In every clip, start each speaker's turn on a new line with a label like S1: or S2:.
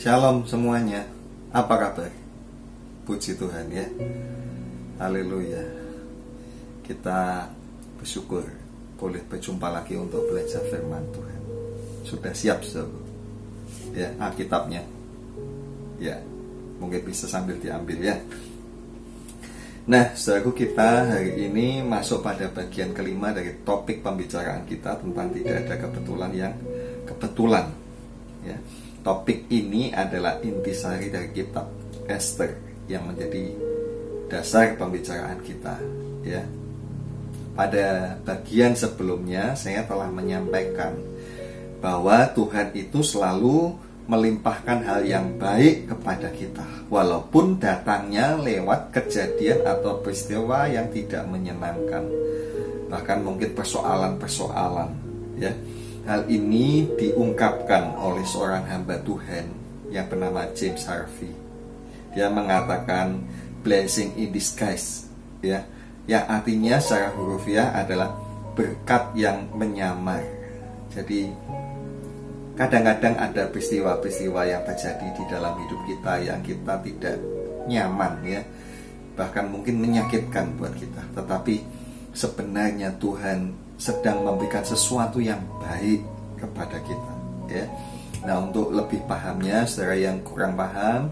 S1: Shalom semuanya. Apa kabar? Puji Tuhan ya. Haleluya. Kita bersyukur boleh berjumpa lagi untuk belajar firman Tuhan. Sudah siap, Saudara? Ya, Alkitabnya. Ya, mungkin bisa sambil diambil ya. Nah, saudaraku kita hari ini masuk pada bagian kelima dari topik pembicaraan kita tentang tidak ada kebetulan yang kebetulan. Ya, topik ini adalah intisari dari kitab Esther yang menjadi dasar pembicaraan kita. Ya, pada bagian sebelumnya saya telah menyampaikan bahwa Tuhan itu selalu melimpahkan hal yang baik kepada kita walaupun datangnya lewat kejadian atau peristiwa yang tidak menyenangkan bahkan mungkin persoalan-persoalan ya hal ini diungkapkan oleh seorang hamba Tuhan yang bernama James Harvey. Dia mengatakan blessing in disguise ya. Yang artinya secara hurufiah adalah berkat yang menyamar. Jadi kadang-kadang ada peristiwa-peristiwa yang terjadi di dalam hidup kita yang kita tidak nyaman ya. Bahkan mungkin menyakitkan buat kita. Tetapi sebenarnya Tuhan sedang memberikan sesuatu yang baik kepada kita ya. Nah untuk lebih pahamnya saudara yang kurang paham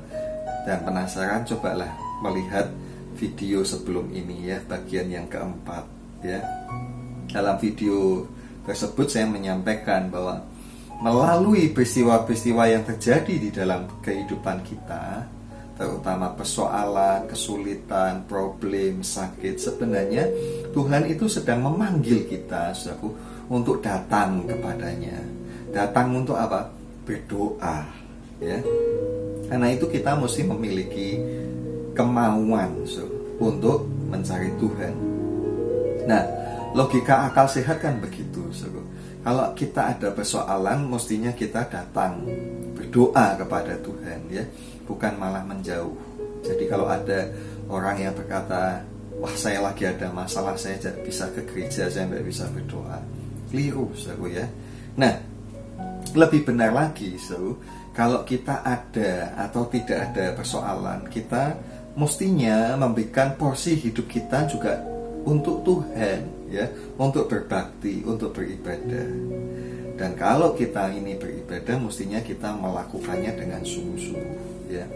S1: dan penasaran cobalah melihat video sebelum ini ya bagian yang keempat ya. Dalam video tersebut saya menyampaikan bahwa melalui peristiwa-peristiwa yang terjadi di dalam kehidupan kita, terutama persoalan, kesulitan, problem, sakit, sebenarnya Tuhan itu sedang memanggil kita, saudaraku, untuk datang kepadanya. Datang untuk apa? Berdoa, ya. Karena itu kita mesti memiliki kemauan so, untuk mencari Tuhan. Nah, logika akal sehat kan begitu, saudaraku kalau kita ada persoalan mestinya kita datang berdoa kepada Tuhan ya bukan malah menjauh. Jadi kalau ada orang yang berkata wah saya lagi ada masalah saya tidak bisa ke gereja saya tidak bisa berdoa. Keliru saudara ya. Nah lebih benar lagi so kalau kita ada atau tidak ada persoalan kita mestinya memberikan porsi hidup kita juga untuk Tuhan ya untuk berbakti untuk beribadah. Dan kalau kita ini beribadah mestinya kita melakukannya dengan sungguh-sungguh ya.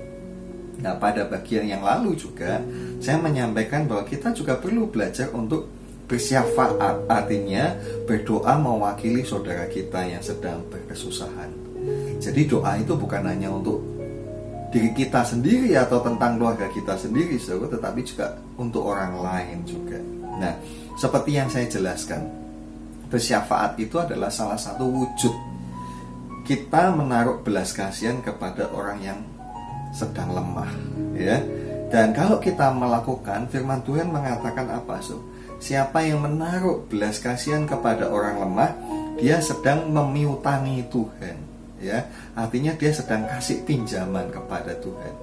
S1: Nah pada bagian yang lalu juga saya menyampaikan bahwa kita juga perlu belajar untuk bersyafaat. Artinya berdoa mewakili saudara kita yang sedang berkesusahan. Jadi doa itu bukan hanya untuk diri kita sendiri atau tentang keluarga kita sendiri saudara tetapi juga untuk orang lain juga. Nah seperti yang saya jelaskan, bersyafaat itu adalah salah satu wujud kita menaruh belas kasihan kepada orang yang sedang lemah, ya. Dan kalau kita melakukan firman Tuhan mengatakan apa, so? Siapa yang menaruh belas kasihan kepada orang lemah, dia sedang memiutangi Tuhan, ya. Artinya dia sedang kasih pinjaman kepada Tuhan.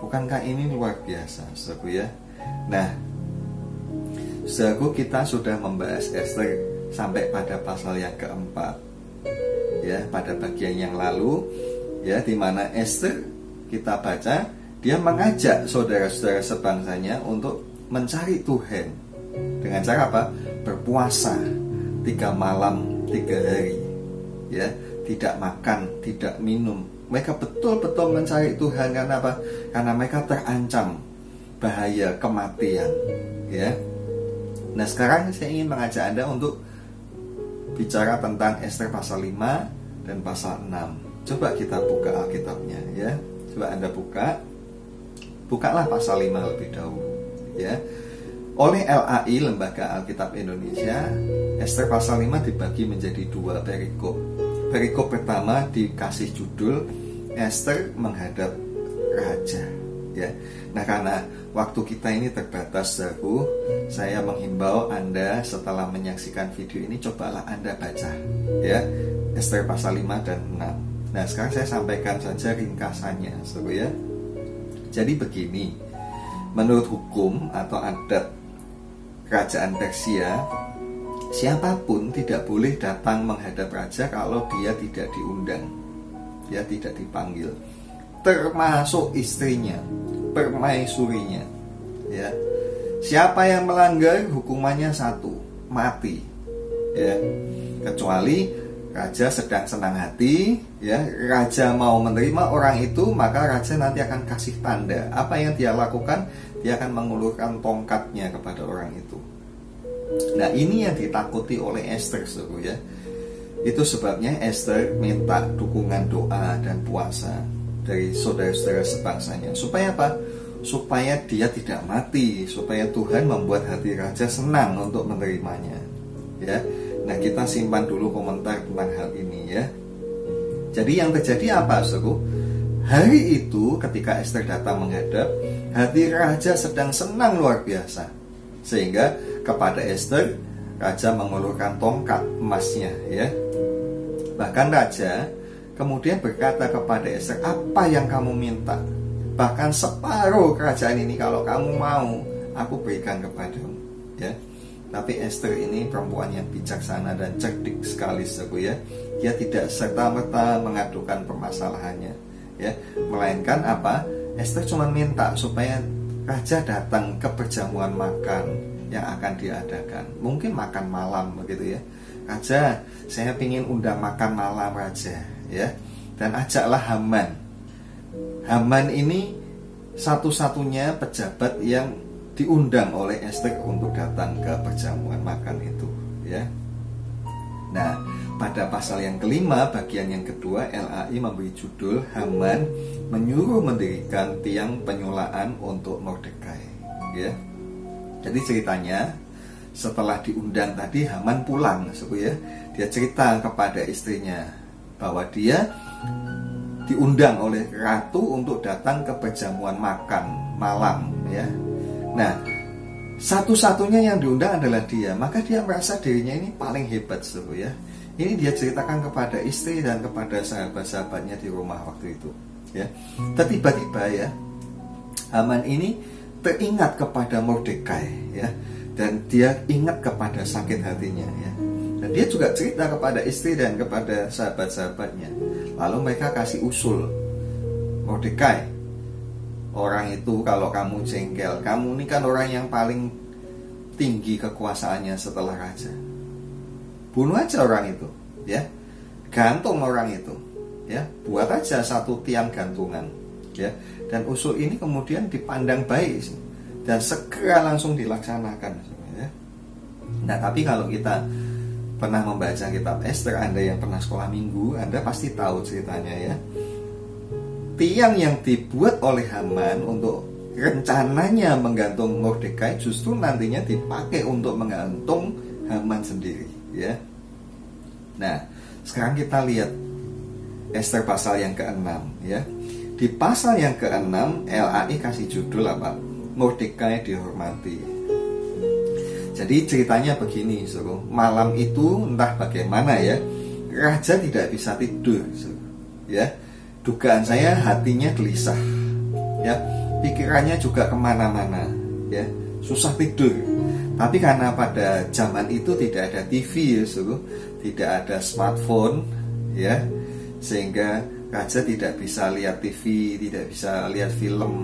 S1: Bukankah ini luar biasa, Saudara ya? Nah, Saudaraku kita sudah membahas Esther sampai pada pasal yang keempat ya pada bagian yang lalu ya di mana Esther kita baca dia mengajak saudara-saudara sebangsanya untuk mencari Tuhan. Dengan cara apa? Berpuasa tiga malam tiga hari ya. Tidak makan tidak minum. Mereka betul-betul mencari Tuhan karena apa? Karena mereka terancam bahaya kematian ya. Nah sekarang saya ingin mengajak Anda untuk bicara tentang Esther pasal 5 dan pasal 6 Coba kita buka Alkitabnya ya Coba Anda buka. Bukalah pasal 5 lebih dahulu ya. Oleh LAI Lembaga Alkitab Indonesia Esther pasal 5 dibagi menjadi dua perikop. Perikop pertama dikasih judul Esther menghadap Raja ya. Nah karena waktu kita ini terbatas aku saya menghimbau Anda setelah menyaksikan video ini cobalah Anda baca ya. Esther pasal 5 dan 6 nah sekarang saya sampaikan saja ringkasannya seru ya jadi begini menurut hukum atau adat kerajaan Persia siapa pun tidak boleh datang menghadap raja kalau dia tidak diundang dia tidak dipanggil termasuk istrinya, permaisurinya. Ya. Siapa yang melanggar hukumannya satu, mati. Ya. Kecuali raja sedang senang hati, ya, raja mau menerima orang itu, maka raja nanti akan kasih tanda. Apa yang dia lakukan? Dia akan mengulurkan tongkatnya kepada orang itu. Nah, ini yang ditakuti oleh Esther, suruh ya. Itu sebabnya Esther minta dukungan doa dan puasa dari saudara-saudara sebangsanya. Supaya apa? Supaya dia tidak mati, supaya Tuhan membuat hati raja senang untuk menerimanya. Ya. Nah, kita simpan dulu komentar tentang hal ini ya. Jadi yang terjadi apa, Saudara? Hari itu ketika Esther datang menghadap, hati raja sedang senang luar biasa. Sehingga kepada Esther, raja mengulurkan tongkat emasnya ya. Bahkan raja kemudian berkata kepada Esther, "Apa yang kamu minta? Bahkan separuh kerajaan ini kalau kamu mau, aku berikan kepadamu." Ya. Tapi Esther ini perempuan yang bijaksana dan cerdik sekali sebu ya. Dia tidak serta-merta mengadukan permasalahannya, ya. Melainkan apa? Esther cuma minta supaya raja datang ke perjamuan makan yang akan diadakan. Mungkin makan malam begitu ya. Raja, saya ingin undang makan malam raja, ya. Dan ajaklah Haman. Haman ini satu-satunya pejabat yang diundang oleh Esther untuk datang ke perjamuan makan itu ya. Nah, pada pasal yang kelima bagian yang kedua LAI memberi judul Haman menyuruh mendirikan tiang penyulaan untuk Mordekai ya. Jadi ceritanya setelah diundang tadi Haman pulang suku ya. Dia cerita kepada istrinya bahwa dia diundang oleh ratu untuk datang ke perjamuan makan malam ya Nah, satu-satunya yang diundang adalah dia, maka dia merasa dirinya ini paling hebat, seru ya. Ini dia ceritakan kepada istri dan kepada sahabat-sahabatnya di rumah waktu itu, ya. Tiba-tiba ya, Haman ini teringat kepada Mordekai, ya, dan dia ingat kepada sakit hatinya, ya. Dan dia juga cerita kepada istri dan kepada sahabat-sahabatnya. Lalu mereka kasih usul, Mordekai, orang itu kalau kamu jengkel. Kamu ini kan orang yang paling tinggi kekuasaannya setelah raja. Bunuh aja orang itu ya. Gantung orang itu ya. Buat aja satu tiang gantungan ya. Dan usul ini kemudian dipandang baik dan segera langsung dilaksanakan ya. nah tapi kalau kita pernah membaca kitab Esther Anda yang pernah sekolah minggu Anda pasti tahu ceritanya ya tiang yang dibuat oleh Haman untuk rencananya menggantung Mordekai justru nantinya dipakai untuk menggantung Haman sendiri ya. Nah, sekarang kita lihat Esther pasal yang ke-6 ya. Di pasal yang ke-6 LAI kasih judul apa? Mordekai dihormati. Jadi ceritanya begini, suruh. Malam itu entah bagaimana ya, raja tidak bisa tidur, suruh. ya dugaan saya hatinya gelisah ya. Pikirannya juga ke mana-mana ya. Susah tidur. Tapi karena pada zaman itu tidak ada TV ya suruh tidak ada smartphone ya. Sehingga raja tidak bisa lihat TV tidak bisa lihat film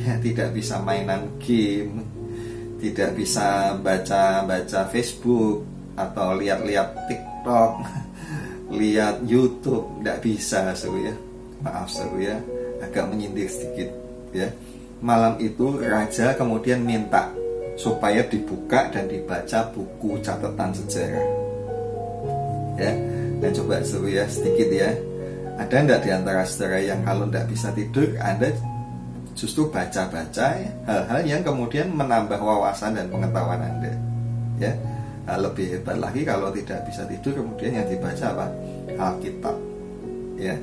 S1: ya, tidak bisa mainan game tidak bisa baca-baca Facebook atau lihat-lihat TikTok lihat YouTube tidak bisa suruh ya maaf seru ya. Agak menyindir sedikit ya. Malam itu raja kemudian minta supaya dibuka dan dibaca buku catatan sejarah. Ya dan coba seru ya sedikit ya. Ada enggak di antara saudara yang kalau enggak bisa tidur anda justru baca-baca hal-hal yang kemudian menambah wawasan dan pengetahuan anda ya? Nah, lebih hebat lagi kalau tidak bisa tidur kemudian yang dibaca apa? Alkitab ya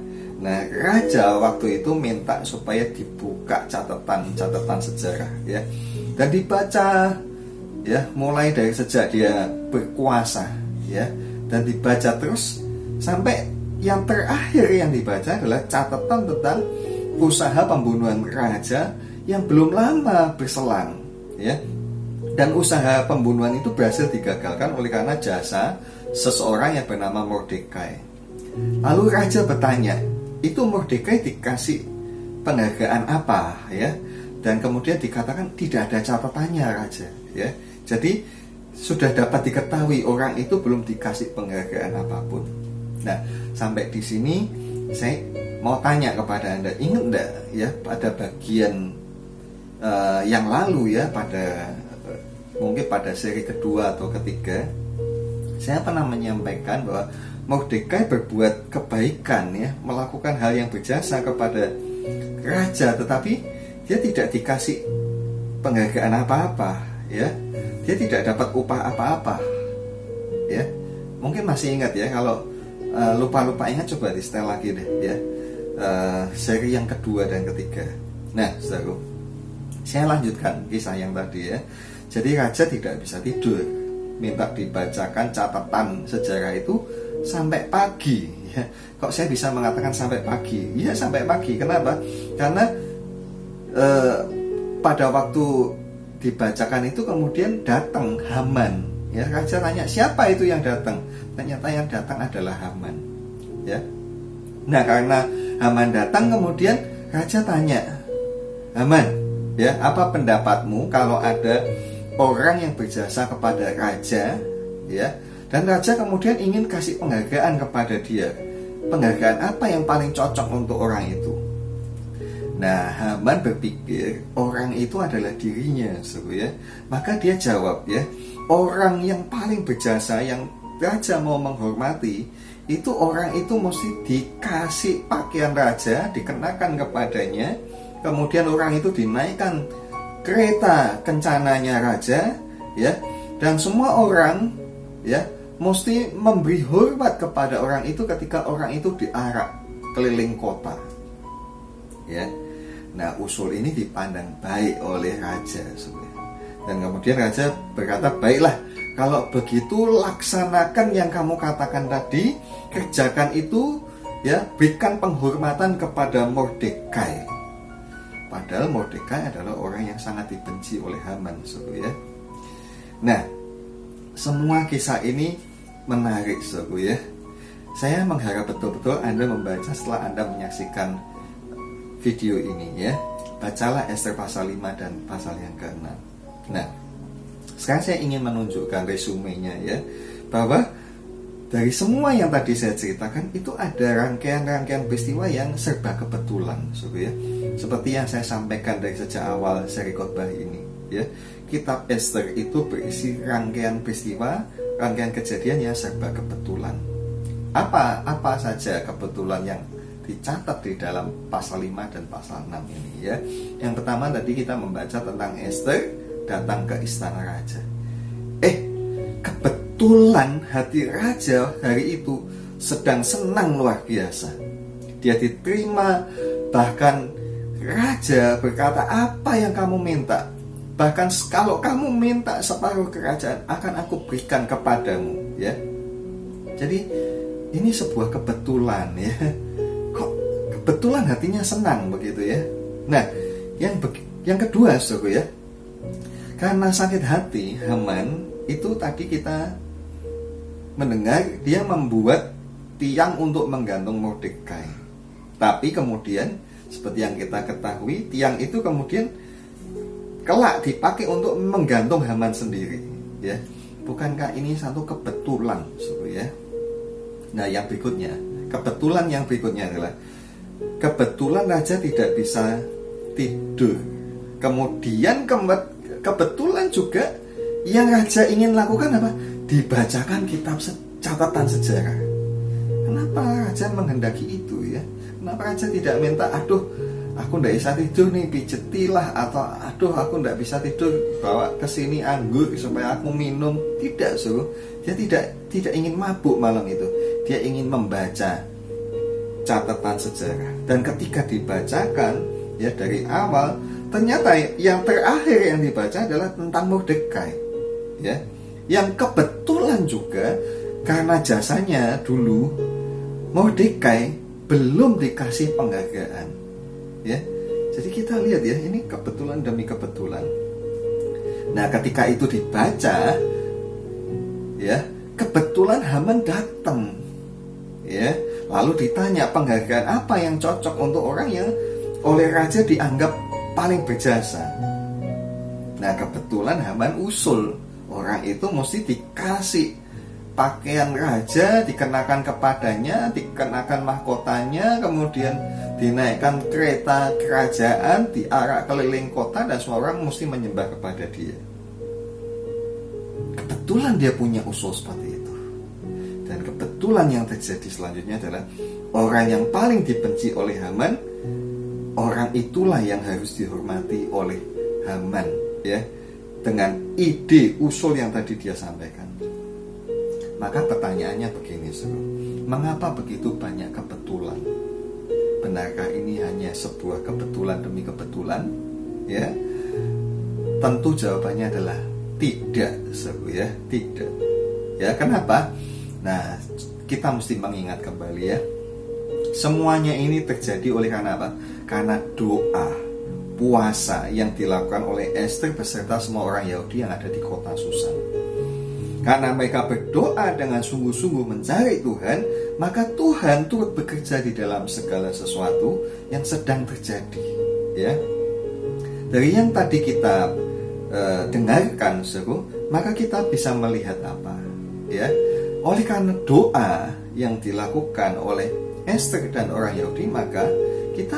S1: Nah, raja waktu itu minta supaya dibuka catatan-catatan sejarah ya. Dan dibaca ya, mulai dari sejak dia berkuasa ya dan dibaca terus sampai yang terakhir yang dibaca adalah catatan tentang usaha pembunuhan raja yang belum lama berselang ya. Dan usaha pembunuhan itu berhasil digagalkan oleh karena jasa seseorang yang bernama Mordekai. Lalu raja bertanya, itu Mordekai dikasih penghargaan apa ya? Dan kemudian dikatakan tidak ada catatannya raja ya? Jadi sudah dapat diketahui orang itu belum dikasih penghargaan apa pun. Nah sampai di sini saya mau tanya kepada anda ingat enggak ya pada bagian uh, yang lalu ya pada uh, mungkin pada seri kedua atau ketiga saya pernah menyampaikan bahwa Mordekai berbuat kebaikan ya melakukan hal yang berjasa kepada raja tetapi dia tidak dikasih penghargaan apa-apa ya. Dia tidak dapat upah apa-apa ya. Mungkin masih ingat ya kalau uh, lupa-lupa ingat coba di setel lagi deh ya. Uh, seri yang kedua dan ketiga. Nah saudara saya lanjutkan kisah yang tadi ya. Jadi raja tidak bisa tidur. Minta dibacakan catatan sejarah itu sampai pagi. Ya kok saya bisa mengatakan sampai pagi? Ya sampai pagi. Kenapa? Karena eh, pada waktu dibacakan itu kemudian datang Haman. Ya raja tanya siapa itu yang datang? Ternyata yang datang adalah Haman. Ya. Nah karena Haman datang kemudian raja tanya Haman ya apa pendapatmu kalau ada orang yang berjasa kepada raja ya dan raja kemudian ingin kasih penghargaan kepada dia. Penghargaan apa yang paling cocok untuk orang itu? Nah, Haman berpikir orang itu adalah dirinya, suku ya. Maka dia jawab ya, orang yang paling berjasa yang raja mau menghormati itu orang itu mesti dikasih pakaian raja dikenakan kepadanya, kemudian orang itu dinaikkan kereta kencananya raja, ya, dan semua orang ya mesti memberi hormat kepada orang itu ketika orang itu diarak keliling kota. Ya. Nah, usul ini dipandang baik oleh raja sebenarnya. Dan kemudian raja berkata, "Baiklah, kalau begitu laksanakan yang kamu katakan tadi, kerjakan itu ya, berikan penghormatan kepada Mordekai." Padahal Mordekai adalah orang yang sangat dibenci oleh Haman, saudara ya. Nah, semua kisah ini menarik, saudara ya. Saya mengharap betul-betul Anda membaca setelah Anda menyaksikan video ini ya. Bacalah Esther pasal 5 dan pasal yang ke-6 nah sekarang saya ingin menunjukkan resumenya ya bahwa dari semua yang tadi saya ceritakan itu ada rangkaian-rangkaian peristiwa yang serba kebetulan suku ya. Seperti yang saya sampaikan dari sejak awal seri khotbah ini ya. Kitab Esther itu berisi rangkaian peristiwa rangkaian kejadian yang serba kebetulan apa apa saja kebetulan yang dicatat di dalam pasal 5 dan pasal 6 ini ya. Yang pertama tadi kita membaca tentang Esther datang ke istana raja. Eh, kebetulan hati raja hari itu sedang senang luar biasa. Dia diterima bahkan raja berkata apa yang kamu minta bahkan kalau kamu minta separuh kerajaan akan aku berikan kepadamu ya jadi ini sebuah kebetulan ya kebetulan hatinya senang begitu ya. Nah, yang yang kedua, saudara ya, karena sakit hati Haman itu tadi kita mendengar dia membuat tiang untuk menggantung Mordekai. Tapi kemudian seperti yang kita ketahui, tiang itu kemudian kelak dipakai untuk menggantung Haman sendiri, ya. Bukankah ini satu kebetulan, saudara ya? Nah, yang berikutnya, kebetulan yang berikutnya adalah kebetulan raja tidak bisa tidur. Kemudian kebetulan juga yang raja ingin lakukan apa? Dibacakan kitab catatan sejarah. Kenapa raja menghendaki itu ya? Kenapa raja tidak minta, aduh, aku tidak bisa tidur nih, pijetilah atau aduh, aku tidak bisa tidur, bawa ke sini anggur supaya aku minum. Tidak, so. Dia tidak tidak ingin mabuk malam itu. Dia ingin membaca catatan sejarah dan ketika dibacakan ya dari awal ternyata yang terakhir yang dibaca adalah tentang Mordekai ya yang kebetulan juga karena jasanya dulu Mordekai belum dikasih penghargaan ya. Jadi kita lihat ya ini kebetulan demi kebetulan. Nah ketika itu dibaca ya kebetulan Haman datang ya. Lalu ditanya penghargaan apa yang cocok untuk orang yang oleh raja dianggap paling berjasa. Nah kebetulan Haman usul. Orang itu mesti dikasih pakaian raja dikenakan kepadanya, dikenakan mahkotanya, kemudian dinaikkan kereta kerajaan, diarak keliling kota dan semua orang mesti menyembah kepada dia. Kebetulan dia punya usul seperti itu. Dan kebetulan yang terjadi selanjutnya adalah orang yang paling dibenci oleh Haman, orang itulah yang harus dihormati oleh Haman, ya dengan ide usul yang tadi dia sampaikan. Maka pertanyaannya begini, Saudara. Mengapa begitu banyak kebetulan? Benarkah ini hanya sebuah kebetulan demi kebetulan? Ya. Tentu jawabannya adalah tidak, Saudara ya, tidak. Ya, kenapa? Nah, kita mesti mengingat kembali ya. Semuanya ini terjadi oleh karena apa? Karena doa puasa yang dilakukan oleh Esther beserta semua orang Yahudi yang ada di kota Susan. Karena mereka berdoa dengan sungguh-sungguh mencari Tuhan, maka Tuhan turut bekerja di dalam segala sesuatu yang sedang terjadi. Ya, dari yang tadi kita uh, dengarkan, seru, maka kita bisa melihat apa? Ya, oleh karena doa yang dilakukan oleh Esther dan orang Yahudi, maka kita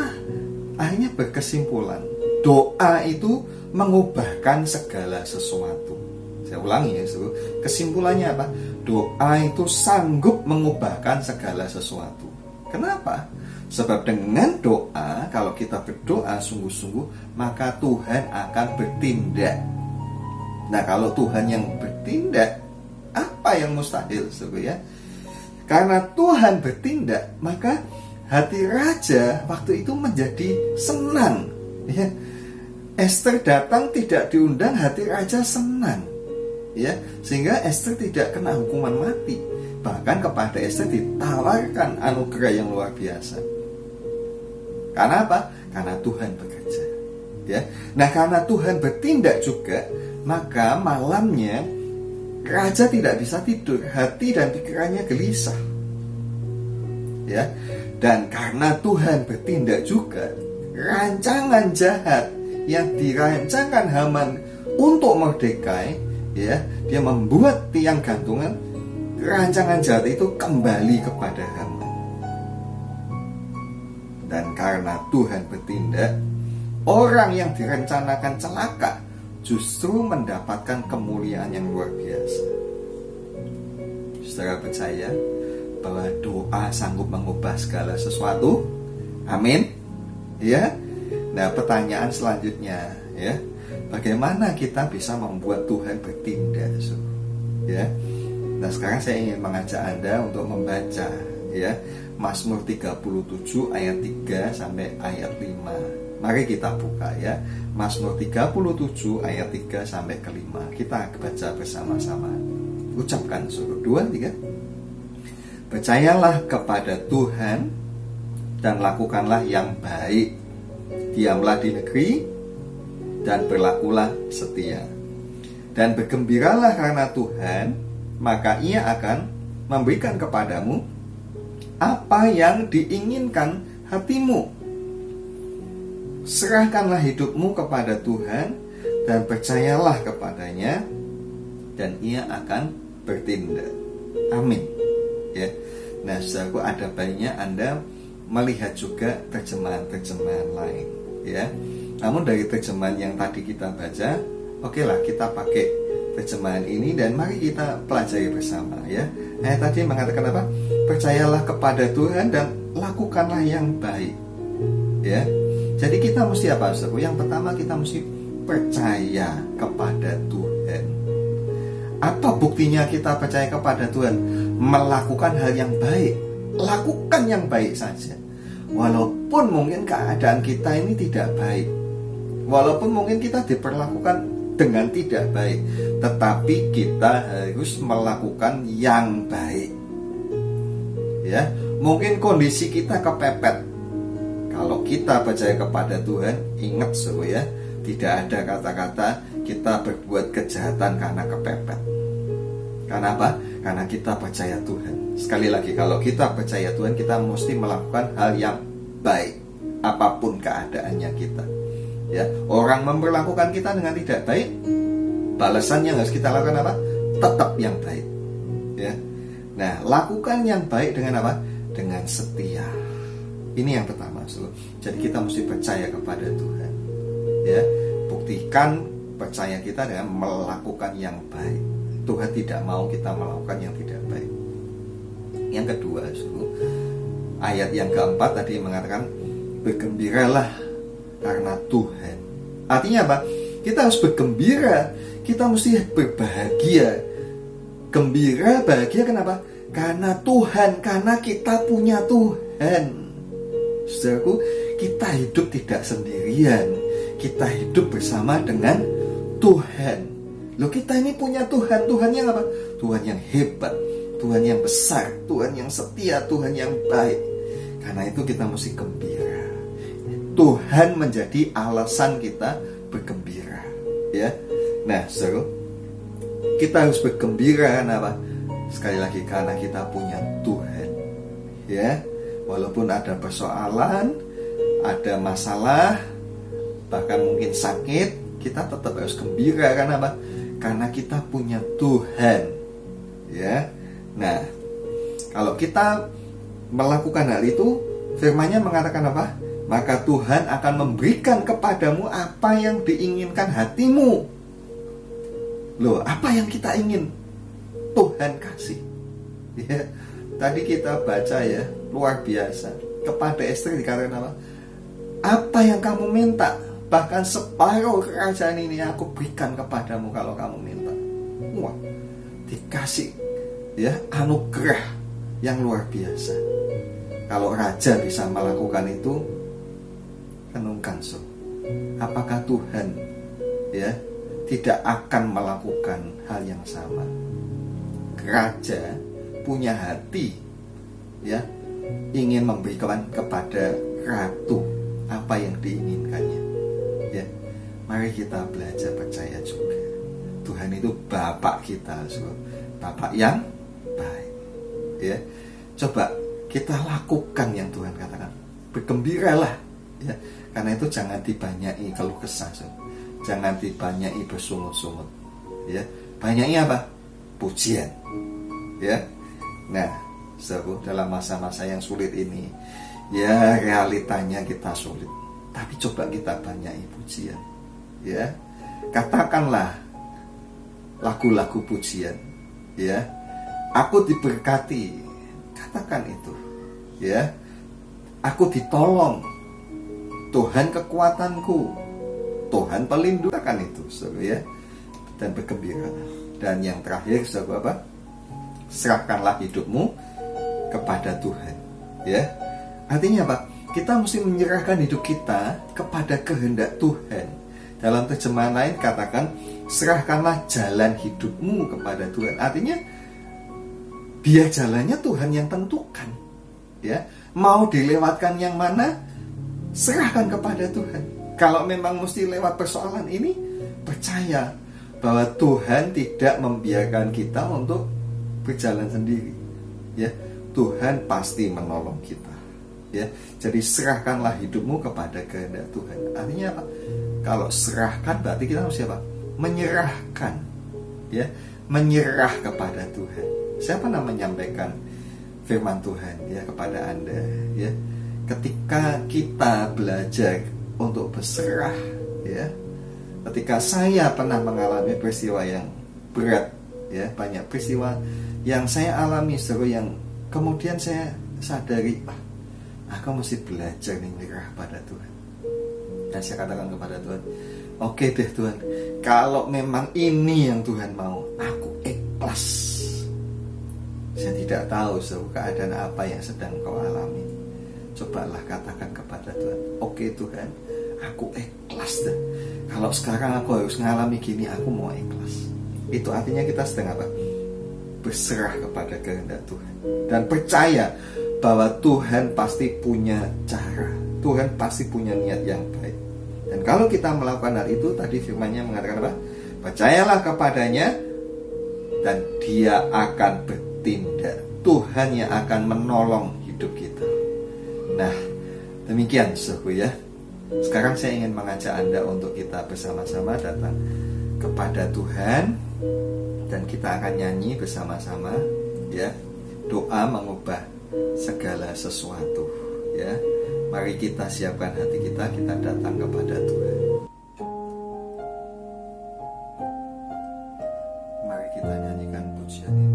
S1: akhirnya berkesimpulan doa itu mengubahkan segala sesuatu. Saya ulangi ya, kesimpulannya apa? Doa itu sanggup mengubahkan segala sesuatu. Kenapa? Sebab dengan doa, kalau kita berdoa sungguh-sungguh, maka Tuhan akan bertindak. Nah, kalau Tuhan yang bertindak, apa yang mustahil, ya? Karena Tuhan bertindak, maka hati raja waktu itu menjadi senang. Ya, Esther datang tidak diundang hati raja senang ya sehingga Esther tidak kena hukuman mati. Bahkan kepada Esther ditawarkan anugerah yang luar biasa. Karena apa? Karena Tuhan bekerja ya. Nah karena Tuhan bertindak juga maka malamnya raja tidak bisa tidur hati dan pikirannya gelisah ya. Dan karena Tuhan bertindak juga rancangan jahat yang dirancangkan Haman untuk Mordekai ya dia membuat tiang gantungan. Rancangan jahat itu kembali kepada Haman dan karena Tuhan bertindak orang yang direncanakan celaka justru mendapatkan kemuliaan yang luar biasa. Saudara percaya bahwa doa sanggup mengubah segala sesuatu? Amin. Ya. Nah, pertanyaan selanjutnya ya, bagaimana kita bisa membuat Tuhan bertindak, ya? Nah, sekarang saya ingin mengajak Anda untuk membaca ya Mazmur 37 ayat 3 sampai ayat 5. Mari kita buka ya. Mazmur 37 ayat 3 sampai ke 5. Kita baca bersama-sama. Ucapkan suruh 2 3. Percayalah kepada Tuhan dan lakukanlah yang baik diamlah di negeri dan berlakulah setia. Dan bergembiralah karena Tuhan, maka ia akan memberikan kepadamu apa yang diinginkan hatimu. Serahkanlah hidupmu kepada Tuhan dan percayalah kepadanya dan ia akan bertindak. Amin. Ya. Nah, saudaraku ada banyak Anda melihat juga terjemahan-terjemahan lain ya. Namun dari terjemahan yang tadi kita baca, oke lah kita pakai terjemahan ini dan mari kita pelajari bersama ya. Ayat tadi mengatakan apa? Percayalah kepada Tuhan dan lakukanlah yang baik. Ya. Jadi kita mesti apa, Saudara? Yang pertama kita mesti percaya kepada Tuhan. Apa buktinya kita percaya kepada Tuhan? Melakukan hal yang baik. Lakukan yang baik saja. Walaupun mungkin keadaan kita ini tidak baik Walaupun mungkin kita diperlakukan dengan tidak baik Tetapi kita harus melakukan yang baik Ya, Mungkin kondisi kita kepepet Kalau kita percaya kepada Tuhan Ingat semua ya Tidak ada kata-kata kita berbuat kejahatan karena kepepet Karena apa? Karena kita percaya Tuhan Sekali lagi, kalau kita percaya Tuhan, kita mesti melakukan hal yang baik. apa pun keadaannya kita. Ya, orang memperlakukan kita dengan tidak baik, balasan yang harus kita lakukan apa? Tetap yang baik. Ya. Nah, lakukan yang baik dengan apa? Dengan setia. Ini yang pertama, so. Jadi kita mesti percaya kepada Tuhan. Ya, buktikan percaya kita dengan melakukan yang baik. Tuhan tidak mau kita melakukan yang tidak baik. Yang kedua, ayat yang keempat tadi mengatakan bergembiralah karena Tuhan. Artinya apa? Kita harus bergembira, kita mesti berbahagia. Gembira, bahagia kenapa? Karena Tuhan, karena kita punya Tuhan. Saudaraku, kita hidup tidak sendirian. Kita hidup bersama dengan Tuhan. Loh kita ini punya Tuhan. Tuhan yang apa? Tuhan yang hebat. Tuhan yang besar. Tuhan yang setia. Tuhan yang baik. Karena itu kita mesti gembira. Tuhan menjadi alasan kita bergembira. Ya. Nah, seru. Kita harus bergembira karena apa? Sekali lagi karena kita punya Tuhan. Ya walaupun ada persoalan, ada masalah, bahkan mungkin sakit, kita tetap harus gembira karena apa? Karena kita punya Tuhan. Ya. Nah, kalau kita melakukan hal itu, firman-Nya mengatakan apa? Maka Tuhan akan memberikan kepadamu apa yang diinginkan hatimu. Loh, apa yang kita ingin? Tuhan kasih. Ya. Tadi kita baca ya, luar biasa. Kepada Esther dikatakan apa? Apa yang kamu minta, bahkan separuh kerajaan ini aku berikan kepadamu kalau kamu minta. Wah, dikasih ya anugerah yang luar biasa. Kalau raja bisa melakukan itu, renungkan so. Apakah Tuhan ya tidak akan melakukan hal yang sama? Raja punya hati ya ingin memberikan kepada ratu apa yang diinginkannya ya mari kita belajar percaya juga Tuhan itu bapak kita so. bapak yang baik ya coba kita lakukan yang Tuhan katakan bergembiralah ya karena itu jangan dibanyai keluh kesah jangan dibanyai bersungut-sungut ya banyaknya apa pujian ya Nah, seru dalam masa-masa yang sulit ini, ya realitanya kita sulit. Tapi coba kita banyak pujian. Ya, katakanlah lagu-lagu pujian. Ya, aku diberkati. Katakan itu. Ya, aku ditolong. Tuhan kekuatanku. Tuhan pelindung. Katakan itu, seru ya. Dan bergembira. Dan yang terakhir, saudara apa? serahkanlah hidupmu kepada Tuhan. Ya. Artinya apa? Kita mesti menyerahkan hidup kita kepada kehendak Tuhan. Dalam terjemahan lain katakan, serahkanlah jalan hidupmu kepada Tuhan. Artinya biar jalannya Tuhan yang tentukan. Ya, mau dilewatkan yang mana? Serahkan kepada Tuhan. Kalau memang mesti lewat persoalan ini, percaya bahwa Tuhan tidak membiarkan kita untuk berjalan sendiri ya. Tuhan pasti menolong kita ya. Jadi serahkanlah hidupmu kepada kehendak Tuhan. Artinya apa? Kalau serahkan berarti kita harus siapa? Menyerahkan ya. Menyerah kepada Tuhan. Siapa nama menyampaikan firman Tuhan ya kepada anda ya ketika kita belajar untuk berserah ya ketika saya pernah mengalami peristiwa yang berat ya banyak peristiwa yang saya alami seru yang kemudian saya sadari ah, aku mesti belajar nih menyerah pada Tuhan. Dan saya katakan kepada Tuhan oke okay deh Tuhan kalau memang ini yang Tuhan mau aku ikhlas. Saya tidak tahu seru keadaan apa yang sedang kau alami cobalah katakan kepada Tuhan oke okay, Tuhan aku ikhlas deh kalau sekarang aku harus mengalami gini aku mau ikhlas itu artinya kita sedang apa berserah kepada kehendak Tuhan dan percaya bahwa Tuhan pasti punya cara, Tuhan pasti punya niat yang baik. Dan kalau kita melakukan hal itu, tadi firmannya mengatakan apa? Percayalah kepadanya dan dia akan bertindak. Tuhan yang akan menolong hidup kita. Nah, demikian suhu ya. Sekarang saya ingin mengajak Anda untuk kita bersama-sama datang kepada Tuhan dan kita akan nyanyi bersama-sama ya. Doa mengubah segala sesuatu ya. Mari kita siapkan hati kita, kita datang kepada Tuhan. Mari kita nyanyikan pujian ini.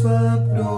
S1: pueblo.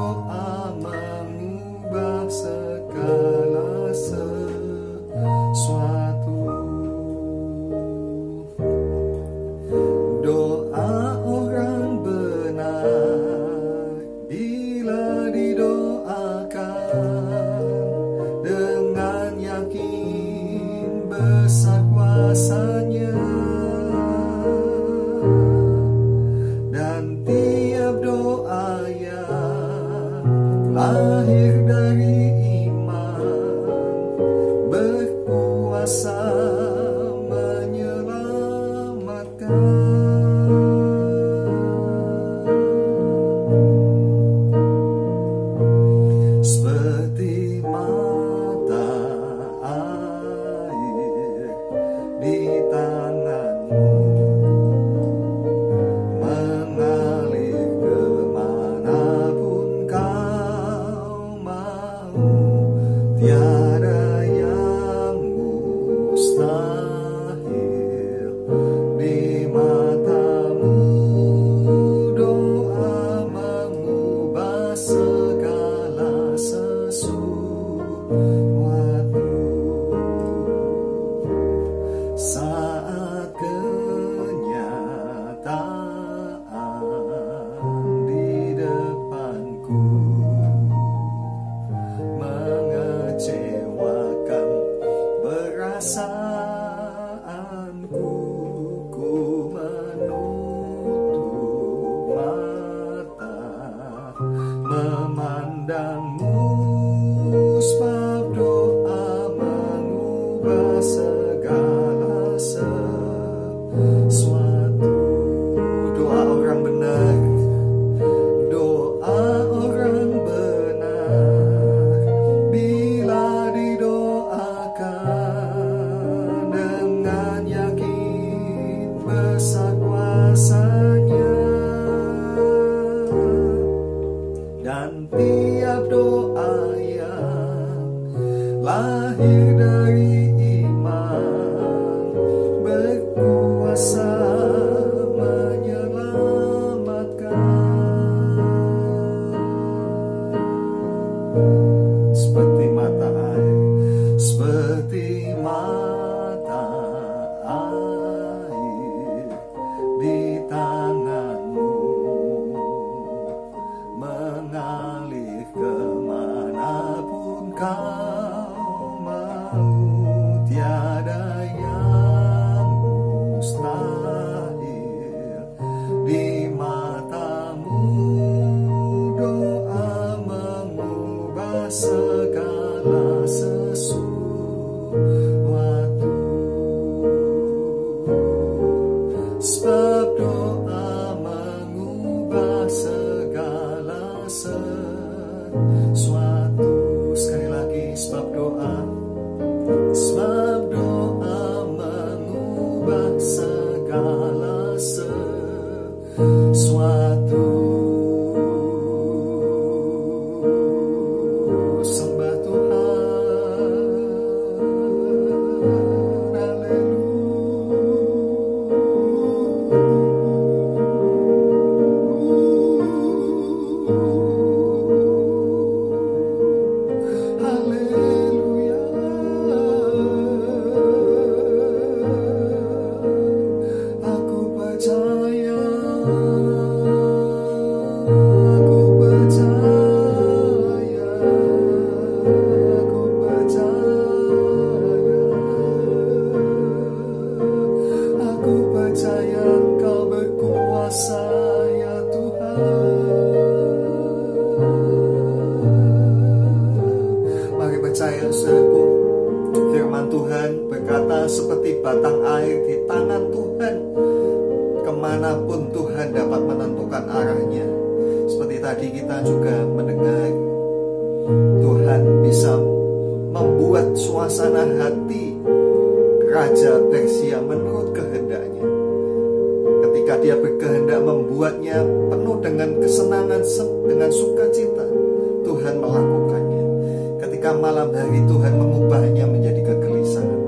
S1: Tuhan mengubahnya menjadi kegelisahan.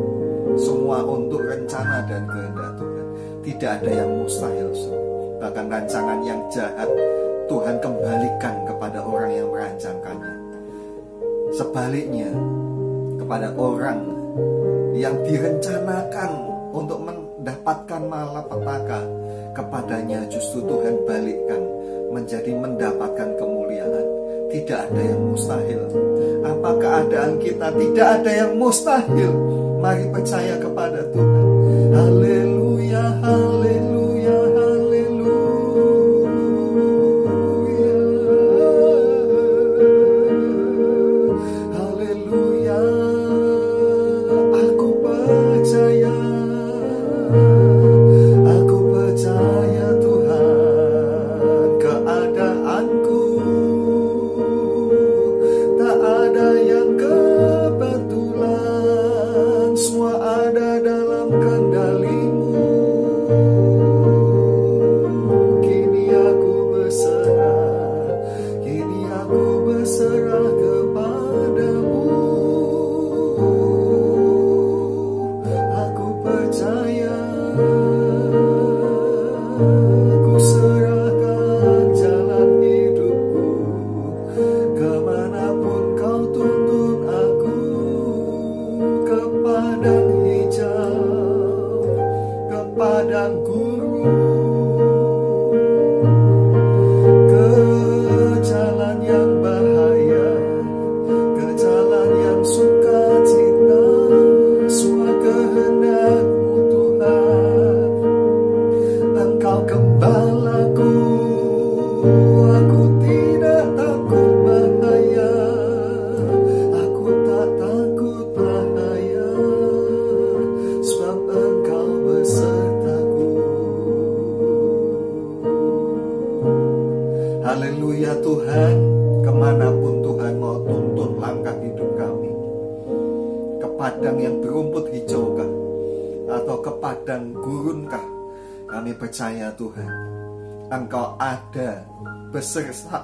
S1: Semua untuk rencana dan kehendak Tuhan. Tidak ada yang mustahil bahkan rancangan yang jahat Tuhan kembalikan kepada orang yang merancangkannya. Sebaliknya kepada orang yang direncanakan untuk mendapatkan malapetaka kepadanya justru Tuhan balikkan menjadi mendapatkan kemuliaan tidak ada yang mustahil. Apa keadaan kita tidak ada yang mustahil? Mari percaya kepada Tuhan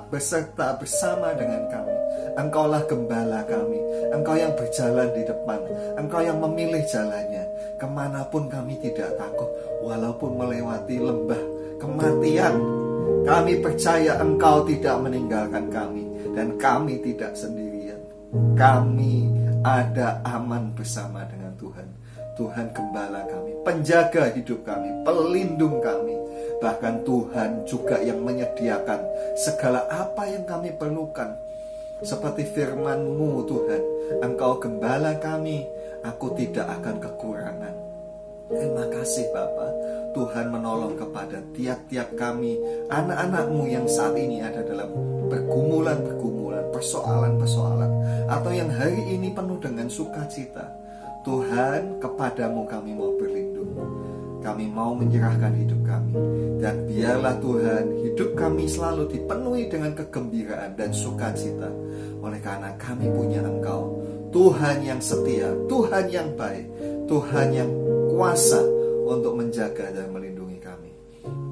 S1: beserta, bersama dengan kami. Engkaulah gembala kami. Engkau yang berjalan di depan. Engkau yang memilih jalannya. Ke mana pun kami tidak takut. Walaupun melewati lembah kematian. Kami percaya engkau tidak meninggalkan kami. Dan kami tidak sendirian. Kami ada aman bersama dengan Tuhan. Tuhan gembala kami, penjaga hidup kami, pelindung kami, Bahkan Tuhan juga yang menyediakan segala apa yang kami perlukan. Seperti firman-Mu Tuhan, Engkau gembala kami, aku tidak akan kekurangan. Terima kasih Bapa, Tuhan menolong kepada tiap-tiap kami, anak-anakmu yang saat ini ada dalam pergumulan-pergumulan, persoalan-persoalan, atau yang hari ini penuh dengan sukacita. Tuhan, kepadamu kami mau berlindung. Kami mau menyerahkan hidup kami dan biarlah Tuhan hidup kami selalu dipenuhi dengan kegembiraan dan sukacita oleh karena kami punya Engkau Tuhan yang setia, Tuhan yang baik, Tuhan yang kuasa untuk menjaga dan melindungi kami.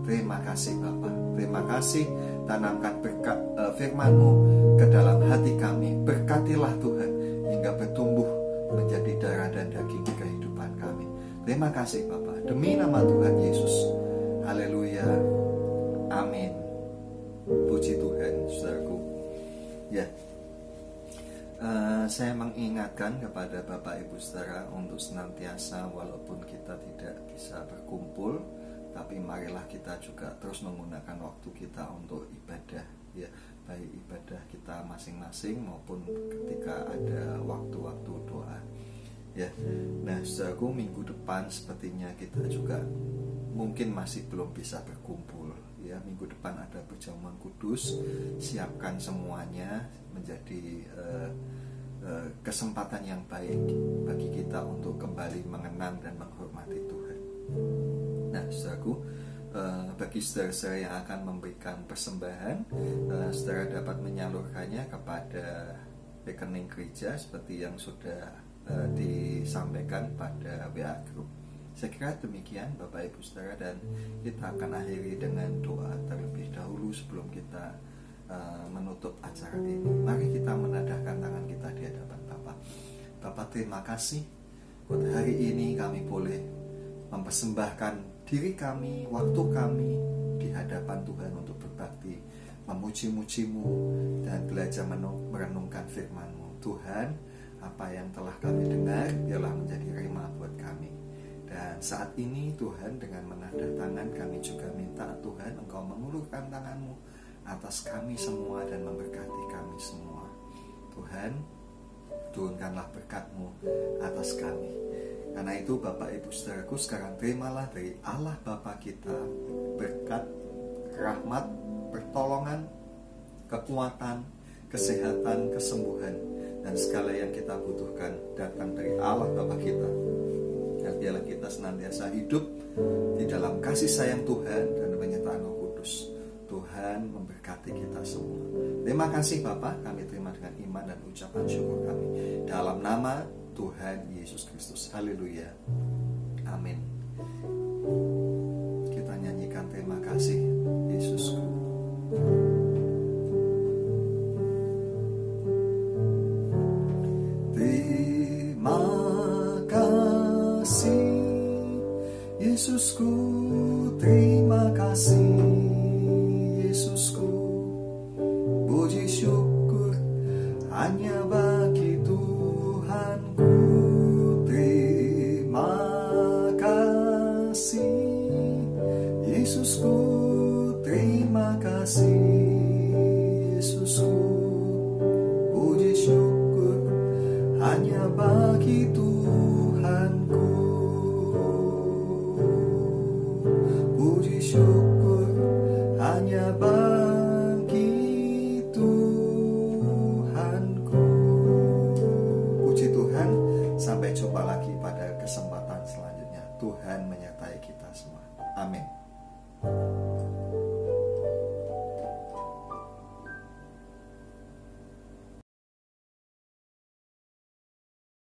S1: Terima kasih Bapak, terima kasih tanamkan berkat uh, firman-Mu ke dalam hati kami. Berkatilah Tuhan hingga bertumbuh menjadi darah dan daging kehidupan kami. Terima kasih Bapak. Demi nama Tuhan Yesus. Haleluya. Amin. Puji Tuhan, saudaraku. Ya. Uh, saya mengingatkan kepada Bapak Ibu Saudara untuk senantiasa walaupun kita tidak bisa berkumpul, tapi marilah kita juga terus menggunakan waktu kita untuk ibadah, ya, baik ibadah kita masing-masing maupun ketika ada waktu-waktu doa ya. Nah saudaraku minggu depan sepertinya kita juga mungkin masih belum bisa berkumpul. Ya minggu depan ada perjamuan kudus. Siapkan semuanya menjadi uh, kesempatan yang baik bagi kita untuk kembali mengenang dan menghormati Tuhan. Nah, saudaraku, eh, bagi saudara-saudara yang akan memberikan persembahan, eh, saudara dapat menyalurkannya kepada rekening gereja seperti yang sudah disampaikan pada WA Group. Saya kira demikian Bapak Ibu Saudara dan kita akan akhiri dengan doa terlebih dahulu sebelum kita uh, menutup acara ini. Mari kita menadahkan tangan kita di hadapan Bapak. Bapak terima kasih buat hari ini kami boleh mempersembahkan diri kami, waktu kami di hadapan Tuhan untuk berbakti, memuji-mujimu dan belajar merenungkan firman-Mu. Tuhan, apa yang telah kami dengar biarlah menjadi rema buat kami. Dan saat ini Tuhan dengan menadah tangan kami juga minta Tuhan Engkau mengulurkan tanganmu atas kami semua dan memberkati kami semua. Tuhan, turunkanlah berkatmu atas kami. Karena itu Bapak Ibu Saudaraku sekarang terimalah dari Allah Bapa kita berkat, rahmat, pertolongan, kekuatan, kesehatan, kesembuhan, dan segala yang kita butuhkan datang dari Allah Bapa kita. Dan biarlah kita senantiasa hidup di dalam kasih sayang Tuhan dan penyertaan Roh Kudus. Tuhan memberkati kita semua. Terima kasih Bapak, kami terima dengan iman dan ucapan syukur kami. Dalam nama Tuhan Yesus Kristus. Haleluya.